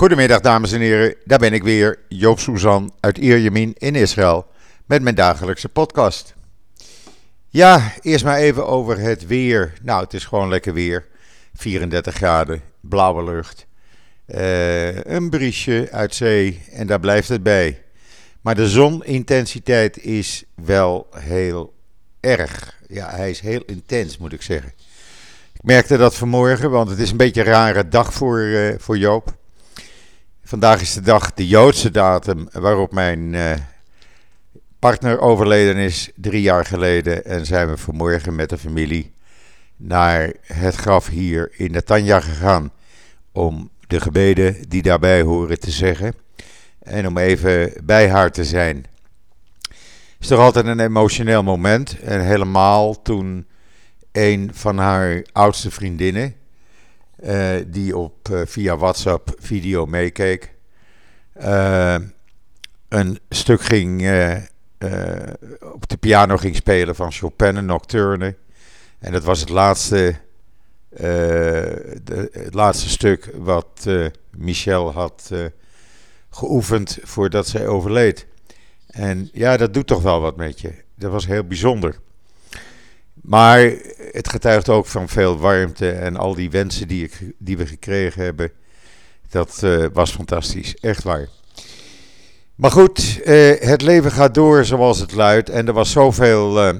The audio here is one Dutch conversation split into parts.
Goedemiddag dames en heren, daar ben ik weer, Joop Suzan uit Ierjemien in Israël met mijn dagelijkse podcast. Ja, eerst maar even over het weer. Nou, het is gewoon lekker weer. 34 graden, blauwe lucht. Uh, een briesje uit zee en daar blijft het bij. Maar de zonintensiteit is wel heel erg. Ja, hij is heel intens, moet ik zeggen. Ik merkte dat vanmorgen, want het is een beetje een rare dag voor, uh, voor Joop. Vandaag is de dag, de Joodse datum, waarop mijn uh, partner overleden is, drie jaar geleden. En zijn we vanmorgen met de familie naar het graf hier in Netanya gegaan. Om de gebeden die daarbij horen te zeggen. En om even bij haar te zijn. Het is toch altijd een emotioneel moment. En helemaal toen een van haar oudste vriendinnen, uh, die op, uh, via WhatsApp video meekeek, uh, een stuk ging op de piano ging spelen van Chopin een nocturne. En dat was het laatste, het laatste stuk wat Michel had geoefend voordat zij overleed. En ja, dat doet toch wel wat met je. Dat was heel bijzonder. Maar het getuigt ook van veel warmte en al die wensen die, ik, die we gekregen hebben. Dat uh, was fantastisch, echt waar. Maar goed, uh, het leven gaat door zoals het luidt. En er was zoveel uh,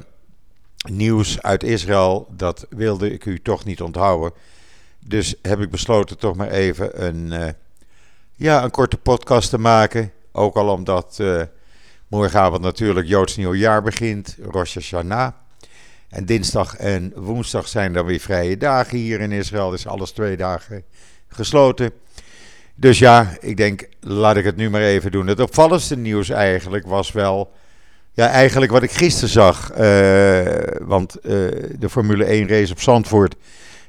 nieuws uit Israël, dat wilde ik u toch niet onthouden. Dus heb ik besloten toch maar even een, ja, een korte podcast te maken. Ook al omdat morgenavond natuurlijk Joods Nieuwjaar begint, Rosh Hashanah. En dinsdag en woensdag zijn er weer vrije dagen hier in Israël. Dus alles twee dagen gesloten. Dus ja, ik denk, laat ik het nu maar even doen. Het opvallendste nieuws eigenlijk was wel. Ja, eigenlijk wat ik gisteren zag. Uh, want uh, de Formule 1 race op Zandvoort.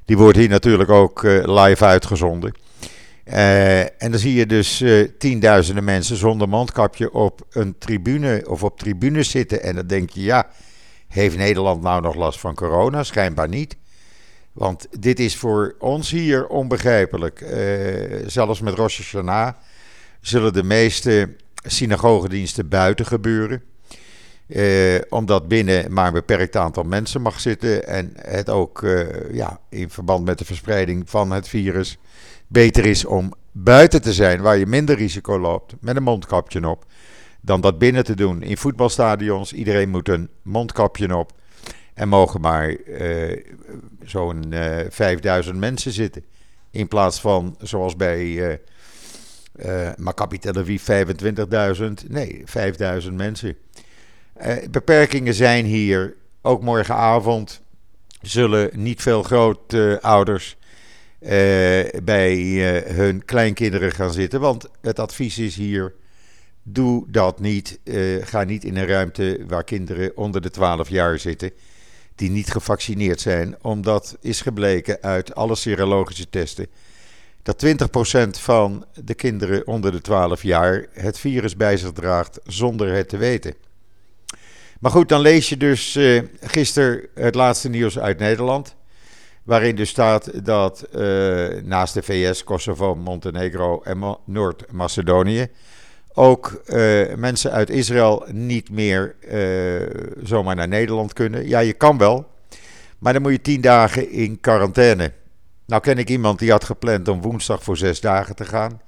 Die wordt hier natuurlijk ook uh, live uitgezonden. en dan zie je dus tienduizenden mensen zonder mondkapje op een tribune of op tribunes zitten. En dan denk je, ja heeft Nederland nou nog last van corona? Schijnbaar niet. Want dit is voor ons hier onbegrijpelijk. Uh, zelfs met Rosh Hashanah zullen de meeste synagogediensten buiten gebeuren. Uh, omdat binnen maar een beperkt aantal mensen mag zitten. En het ook uh, ja, in verband met de verspreiding van het virus beter is om buiten te zijn waar je minder risico loopt. Met een mondkapje op dan dat binnen te doen. In voetbalstadions, iedereen moet een mondkapje op. En mogen maar uh, zo'n uh, 5000 mensen zitten. In plaats van, zoals bij uh, Aviv, 25.000. Nee, 5000 mensen. beperkingen zijn hier. Ook morgenavond zullen niet veel grootouders bij hun kleinkinderen gaan zitten. Want het advies is hier Doe dat niet. Uh, ga niet in een ruimte waar kinderen onder de 12 jaar zitten. Die niet gevaccineerd zijn. Omdat is gebleken uit alle serologische testen. Dat 20% van de kinderen onder de 12 jaar het virus bij zich draagt zonder het te weten. Maar goed, dan lees je dus uh, gisteren het laatste nieuws uit Nederland. Waarin dus staat dat uh, naast de VS, Kosovo, Montenegro en Noord-Macedonië ook uh, mensen uit Israël niet meer uh, zomaar naar Nederland kunnen. Ja, je kan wel, maar dan moet je tien dagen in quarantaine. Nou ken ik iemand die had gepland om woensdag voor zes dagen te gaan.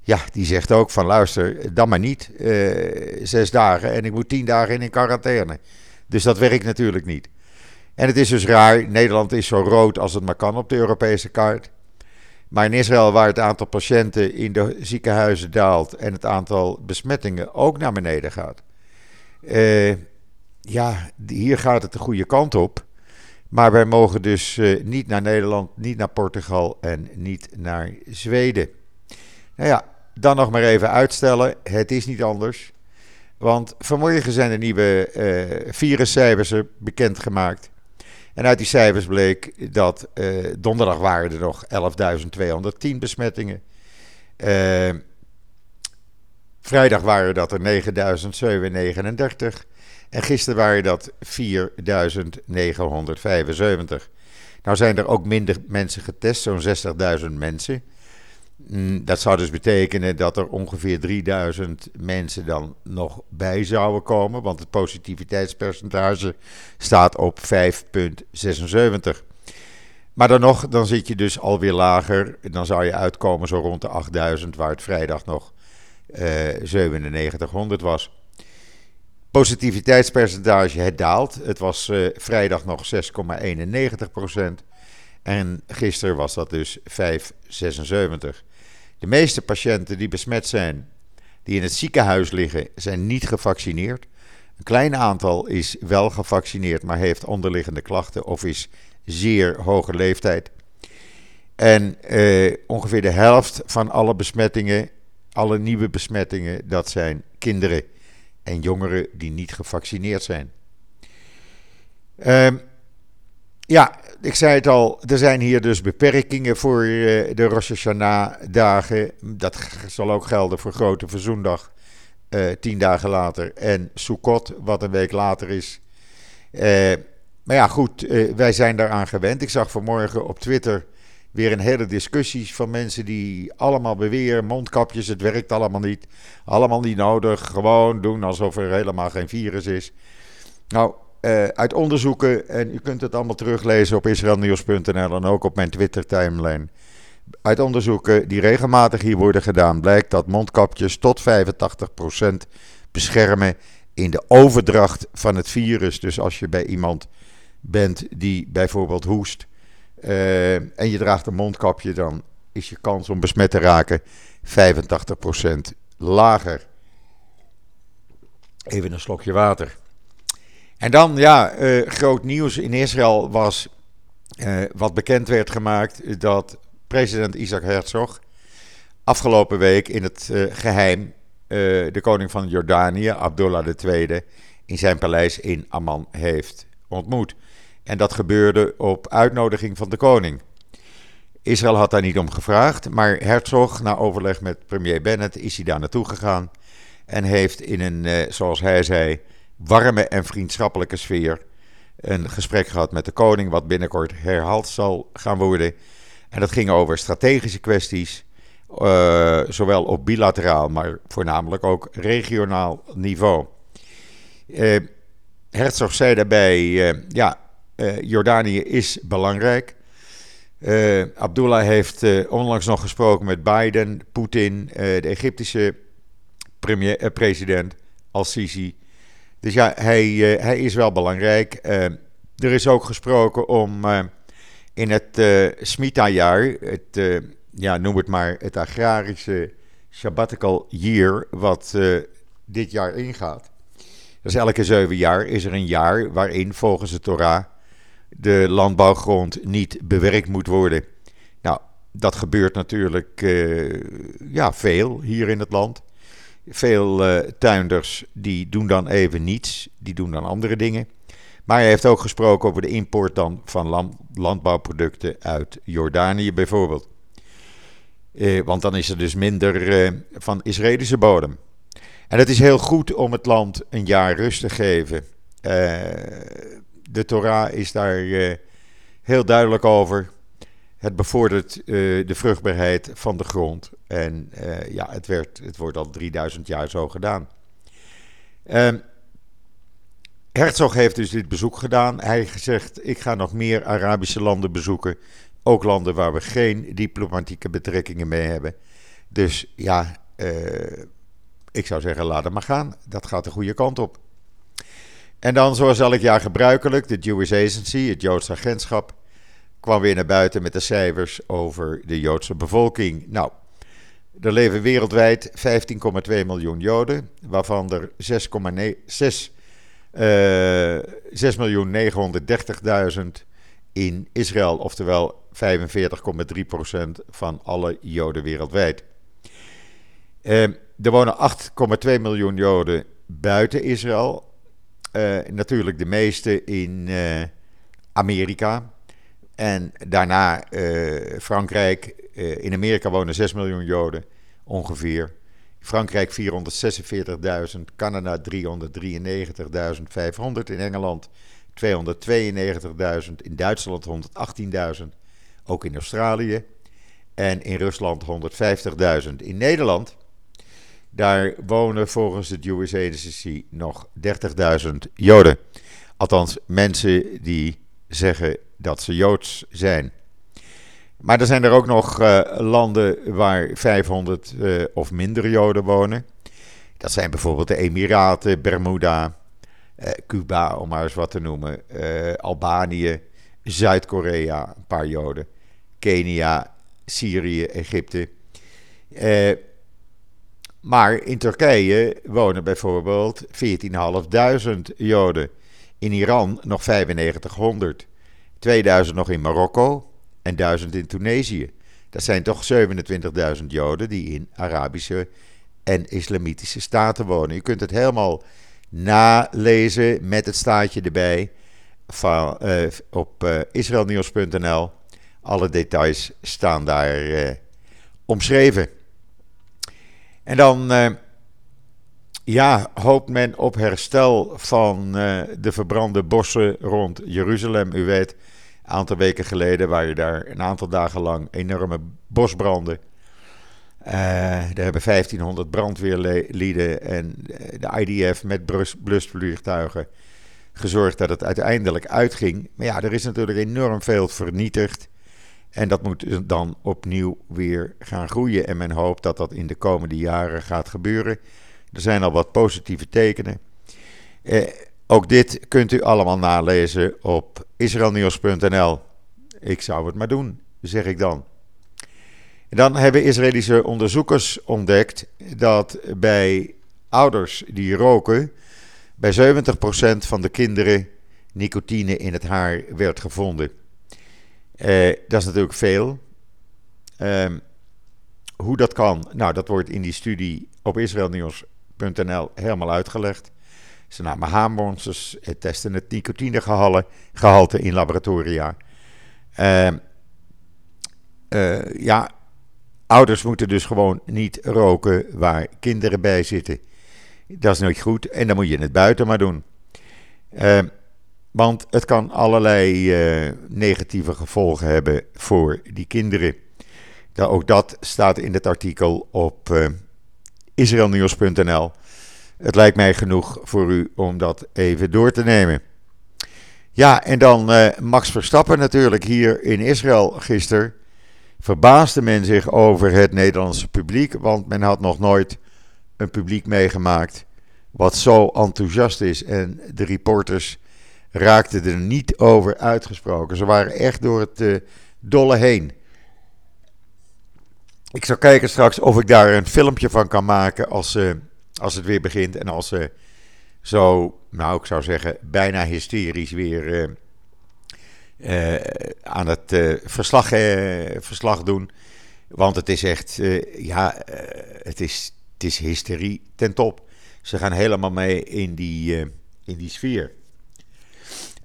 Ja, die zegt ook van luister, dan maar niet. Uh, zes dagen en ik moet tien dagen in quarantaine. Dus dat werkt natuurlijk niet. En het is dus raar, Nederland is zo rood als het maar kan op de Europese kaart. Maar in Israël, waar het aantal patiënten in de ziekenhuizen daalt en het aantal besmettingen ook naar beneden gaat. Uh, ja, hier gaat het de goede kant op. Maar wij mogen dus uh, niet naar Nederland, niet naar Portugal en niet naar Zweden. Nou ja, dan nog maar even uitstellen. Het is niet anders. Want vanmorgen zijn de nieuwe uh, viruscijfers bekendgemaakt. En uit die cijfers bleek dat uh, donderdag waren er nog 11.210 besmettingen. Uh, vrijdag waren dat er 9.739. En gisteren waren dat 4.975. Nou zijn er ook minder mensen getest, zo'n 60.000 mensen. Dat zou dus betekenen dat er ongeveer 3000 mensen dan nog bij zouden komen, want het positiviteitspercentage staat op 5,76. Maar dan nog, dan zit je dus alweer lager. Dan zou je uitkomen zo rond de 8000, waar het vrijdag nog uh, 9700 was. Positiviteitspercentage, het daalt. Het was uh, vrijdag nog 6,91% En gisteren was dat dus 5,76. De meeste patiënten die besmet zijn, die in het ziekenhuis liggen, zijn niet gevaccineerd. Een klein aantal is wel gevaccineerd, maar heeft onderliggende klachten of is zeer hoge leeftijd. En eh, ongeveer de helft van alle besmettingen, alle nieuwe besmettingen, dat zijn kinderen en jongeren die niet gevaccineerd zijn. Um, ja, ik zei het al, er zijn hier dus beperkingen voor uh, de Rosh Hashanah-dagen. Dat zal ook gelden voor Grote Verzoendag, uh, tien dagen later. En Sukkot, wat een week later is. Uh, maar ja, goed, wij zijn daaraan gewend. Ik zag vanmorgen op Twitter weer een hele discussie van mensen die allemaal beweren: mondkapjes, het werkt allemaal niet. Allemaal niet nodig. Gewoon doen alsof er helemaal geen virus is. Nou, uh, uit onderzoeken, en u kunt het allemaal teruglezen op israelnieuws.nl en ook op mijn Twitter-timeline. Uit onderzoeken die regelmatig hier worden gedaan, blijkt dat mondkapjes tot 85% beschermen in de overdracht van het virus. Dus als je bij iemand bent die bijvoorbeeld hoest uh, en je draagt een mondkapje, dan is je kans om besmet te raken 85% lager. Even een slokje water. En dan, ja, uh, groot nieuws in Israël was uh, wat bekend werd gemaakt dat president Isaac Herzog afgelopen week in het geheim de koning van Jordanië, Abdullah II, in zijn paleis in Amman heeft ontmoet. En dat gebeurde op uitnodiging van de koning. Israël had daar niet om gevraagd, maar Herzog, na overleg met premier Bennett, is hij daar naartoe gegaan en heeft in een, zoals hij zei, warme en vriendschappelijke sfeer een gesprek gehad met de koning, wat binnenkort herhaald zal gaan worden. En dat ging over strategische kwesties, uh, zowel op bilateraal, maar voornamelijk ook regionaal niveau. Uh, Herzog zei daarbij, uh, ja, Jordanië is belangrijk. Abdullah heeft onlangs nog gesproken met Biden, Poetin, de Egyptische premier, president Al-Sisi dus ja, hij, uh, hij is wel belangrijk. Uh, er is ook gesproken om uh, in het uh, Smita-jaar, ja, noem het maar, het agrarische sabbatical year, wat dit jaar ingaat. Dus elke zeven jaar is er een jaar waarin volgens de Torah de landbouwgrond niet bewerkt moet worden. Nou, dat gebeurt natuurlijk ja, veel hier in het land. Veel uh, tuinders die doen dan even niets, die doen dan andere dingen. Maar hij heeft ook gesproken over de import dan van landbouwproducten uit Jordanië bijvoorbeeld. Eh, want dan is er dus minder eh, van Israëlische bodem. En het is heel goed om het land een jaar rust te geven. Eh, de Torah is daar eh, heel duidelijk over. Het bevordert uh, de vruchtbaarheid van de grond. En uh, ja, het, werd, het wordt al 3000 jaar zo gedaan. Uh, Herzog heeft dus dit bezoek gedaan. Hij heeft gezegd: Ik ga nog meer Arabische landen bezoeken. Ook landen waar we geen diplomatieke betrekkingen mee hebben. Dus ja, uh, ik zou zeggen: laat het maar gaan. Dat gaat de goede kant op. En dan, zoals elk jaar gebruikelijk, de Jewish Agency, het Joods agentschap kwam weer naar buiten met de cijfers over de Joodse bevolking. Nou, er leven wereldwijd 15,2 miljoen Joden, waarvan er 6,6 uh, 6 miljoen 930.000 in Israël, oftewel 45,3% van alle Joden wereldwijd. Uh, er wonen 8,2 miljoen Joden buiten Israël. Uh, natuurlijk de meeste in uh, Amerika. En daarna uh, Frankrijk. Uh, in Amerika wonen 6 miljoen Joden ongeveer. Frankrijk 446.000, Canada 393.500, in Engeland 292.000, in Duitsland 118.000, ook in Australië. en in Rusland 150.000. In Nederland, daar wonen volgens de Jewish Agency nog 30.000 Joden. Althans, mensen die zeggen dat ze Joods zijn. Maar er zijn er ook nog uh, landen waar 500 uh, of minder Joden wonen. Dat zijn bijvoorbeeld de Emiraten, Bermuda, uh, Cuba, om maar eens wat te noemen, Albanië, Zuid-Korea, een paar Joden, Kenia, Syrië, Egypte. maar in Turkije wonen bijvoorbeeld 14.500 Joden. In Iran nog 9500. 2000 nog in Marokko en 1000 in Tunesië. Dat zijn toch 27.000 Joden die in Arabische en Islamitische staten wonen. Je kunt het helemaal nalezen met het staatje erbij van, uh, op uh, israelnieuws.nl. Alle details staan daar uh, omschreven. En dan ja, hoopt men op herstel van de verbrande bossen rond Jeruzalem. U weet, een aantal weken geleden waren daar een aantal dagen lang enorme bosbranden. Uh, daar hebben 1500 brandweerlieden en de IDF met blusvliegtuigen gezorgd dat het uiteindelijk uitging. Maar ja, er is natuurlijk enorm veel vernietigd. En dat moet dan opnieuw weer gaan groeien. En men hoopt dat dat in de komende jaren gaat gebeuren. Er zijn al wat positieve tekenen. Eh, ook dit kunt u allemaal nalezen op israelnieuws.nl. Ik zou het maar doen, zeg ik dan. dan hebben Israëlische onderzoekers ontdekt dat bij ouders die roken, bij 70% van de kinderen nicotine in het haar werd gevonden. Eh, dat is natuurlijk veel. Eh, hoe dat kan, nou, dat wordt in die studie op israelnieuws.nl helemaal uitgelegd. Ze namen haarmonsters, testen het nicotinegehalte in laboratoria. Uh, ja, ouders moeten dus gewoon niet roken waar kinderen bij zitten. Dat is nooit goed en dan moet je het buiten maar doen. Uh, want het kan allerlei uh, negatieve gevolgen hebben voor die kinderen. ook dat staat in het artikel op israelnieuws.nl. Het lijkt mij genoeg voor u om dat even door te nemen. Ja, en dan uh, Max Verstappen natuurlijk hier in Israël gisteren. Verbaasde men zich over het Nederlandse publiek, want men had nog nooit een publiek meegemaakt wat zo enthousiast is. En de reporters raakten er niet over uitgesproken. Ze waren echt door het uh, dolle heen. Ik zal kijken straks of ik daar een filmpje van kan maken als, uh, als het weer begint en als ze zo, nou ik zou zeggen, bijna hysterisch weer uh, aan het verslag, verslag doen. Want het is echt, ja, het, is, het is hysterie ten top. Ze gaan helemaal mee in die, in die sfeer.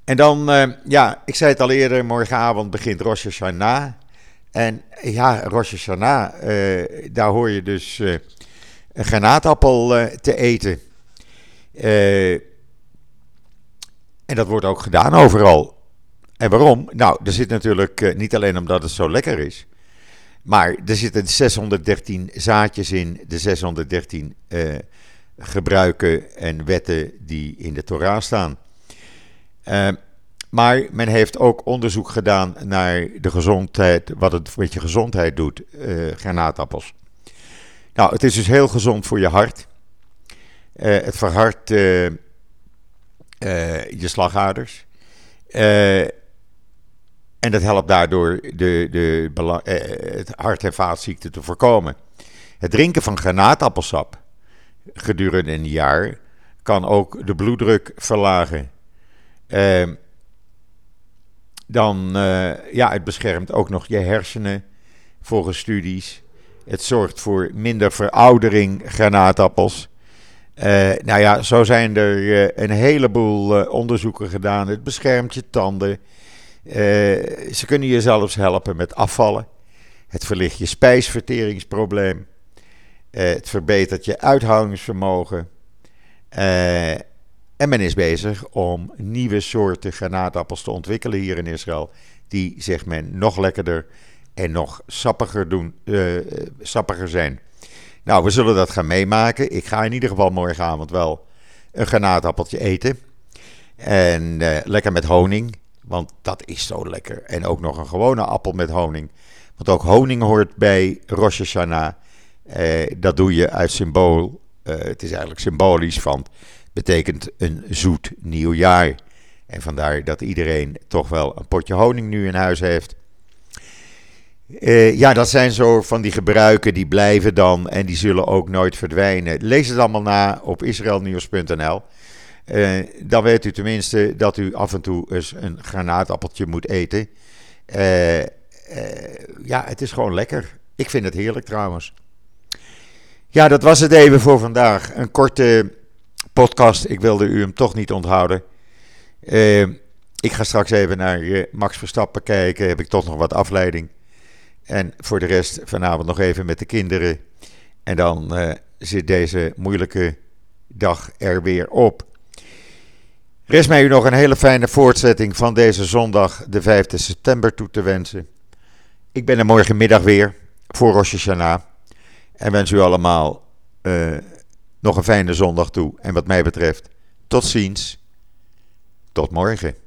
En dan, ja, ik zei het al eerder, morgenavond begint Rosh Hashanah. En ja, Rosh Hashanah, daar hoor je dus een granaatappel uh, te eten. En dat wordt ook gedaan overal. En waarom? Nou, er zit natuurlijk niet alleen omdat het zo lekker is. Maar er zitten 613 zaadjes in, de 613 gebruiken en wetten die in de Torah staan. Maar men heeft ook onderzoek gedaan naar de gezondheid, wat het met je gezondheid doet, granaatappels. Nou, het is dus heel gezond voor je hart. Uh, het verhardt uh, uh, je slagaders. en dat helpt daardoor de, de, het hart- en vaatziekten te voorkomen. Het drinken van granaatappelsap gedurende een jaar kan ook de bloeddruk verlagen. Ehm, dan, ja, het beschermt ook nog je hersenen volgens studies. Het zorgt voor minder veroudering granaatappels. Uh, nou ja, zo zijn er uh, een heleboel onderzoeken gedaan. Het beschermt je tanden. ze kunnen je zelfs helpen met afvallen. Het verlicht je spijsverteringsprobleem. het verbetert je uithoudingsvermogen. En men is bezig om nieuwe soorten granaatappels te ontwikkelen hier in Israël. Die, zegt men, nog lekkerder en nog sappiger, doen, uh, sappiger zijn. Nou, we zullen dat gaan meemaken. Ik ga in ieder geval morgenavond wel een granaatappeltje eten. En uh, lekker met honing, want dat is zo lekker. En ook nog een gewone appel met honing. Want ook honing hoort bij Rosh Hashanah. Uh, dat doe je uit symbool. Het is eigenlijk symbolisch van. Betekent een zoet nieuw jaar. En vandaar dat iedereen toch wel een potje honing nu in huis heeft. Uh, ja, dat zijn zo van die gebruiken die blijven dan en die zullen ook nooit verdwijnen. Lees het allemaal na op israelnieuws.nl. Uh, dan weet u tenminste dat u af en toe eens een granaatappeltje moet eten. Uh, ja, het is gewoon lekker. Ik vind het heerlijk trouwens. Ja, dat was het even voor vandaag. Een korte podcast. Ik wilde u hem toch niet onthouden. ik ga straks even naar Max Verstappen kijken. Heb ik toch nog wat afleiding. En voor de rest vanavond nog even met de kinderen. En dan uh, zit deze moeilijke dag er weer op. Rest mij u nog een hele fijne voortzetting van deze zondag, de 5 september, toe te wensen. Ik ben er morgenmiddag weer voor Rosh Hashanah. En wens u allemaal uh, nog een fijne zondag toe. En wat mij betreft, tot ziens. Tot morgen.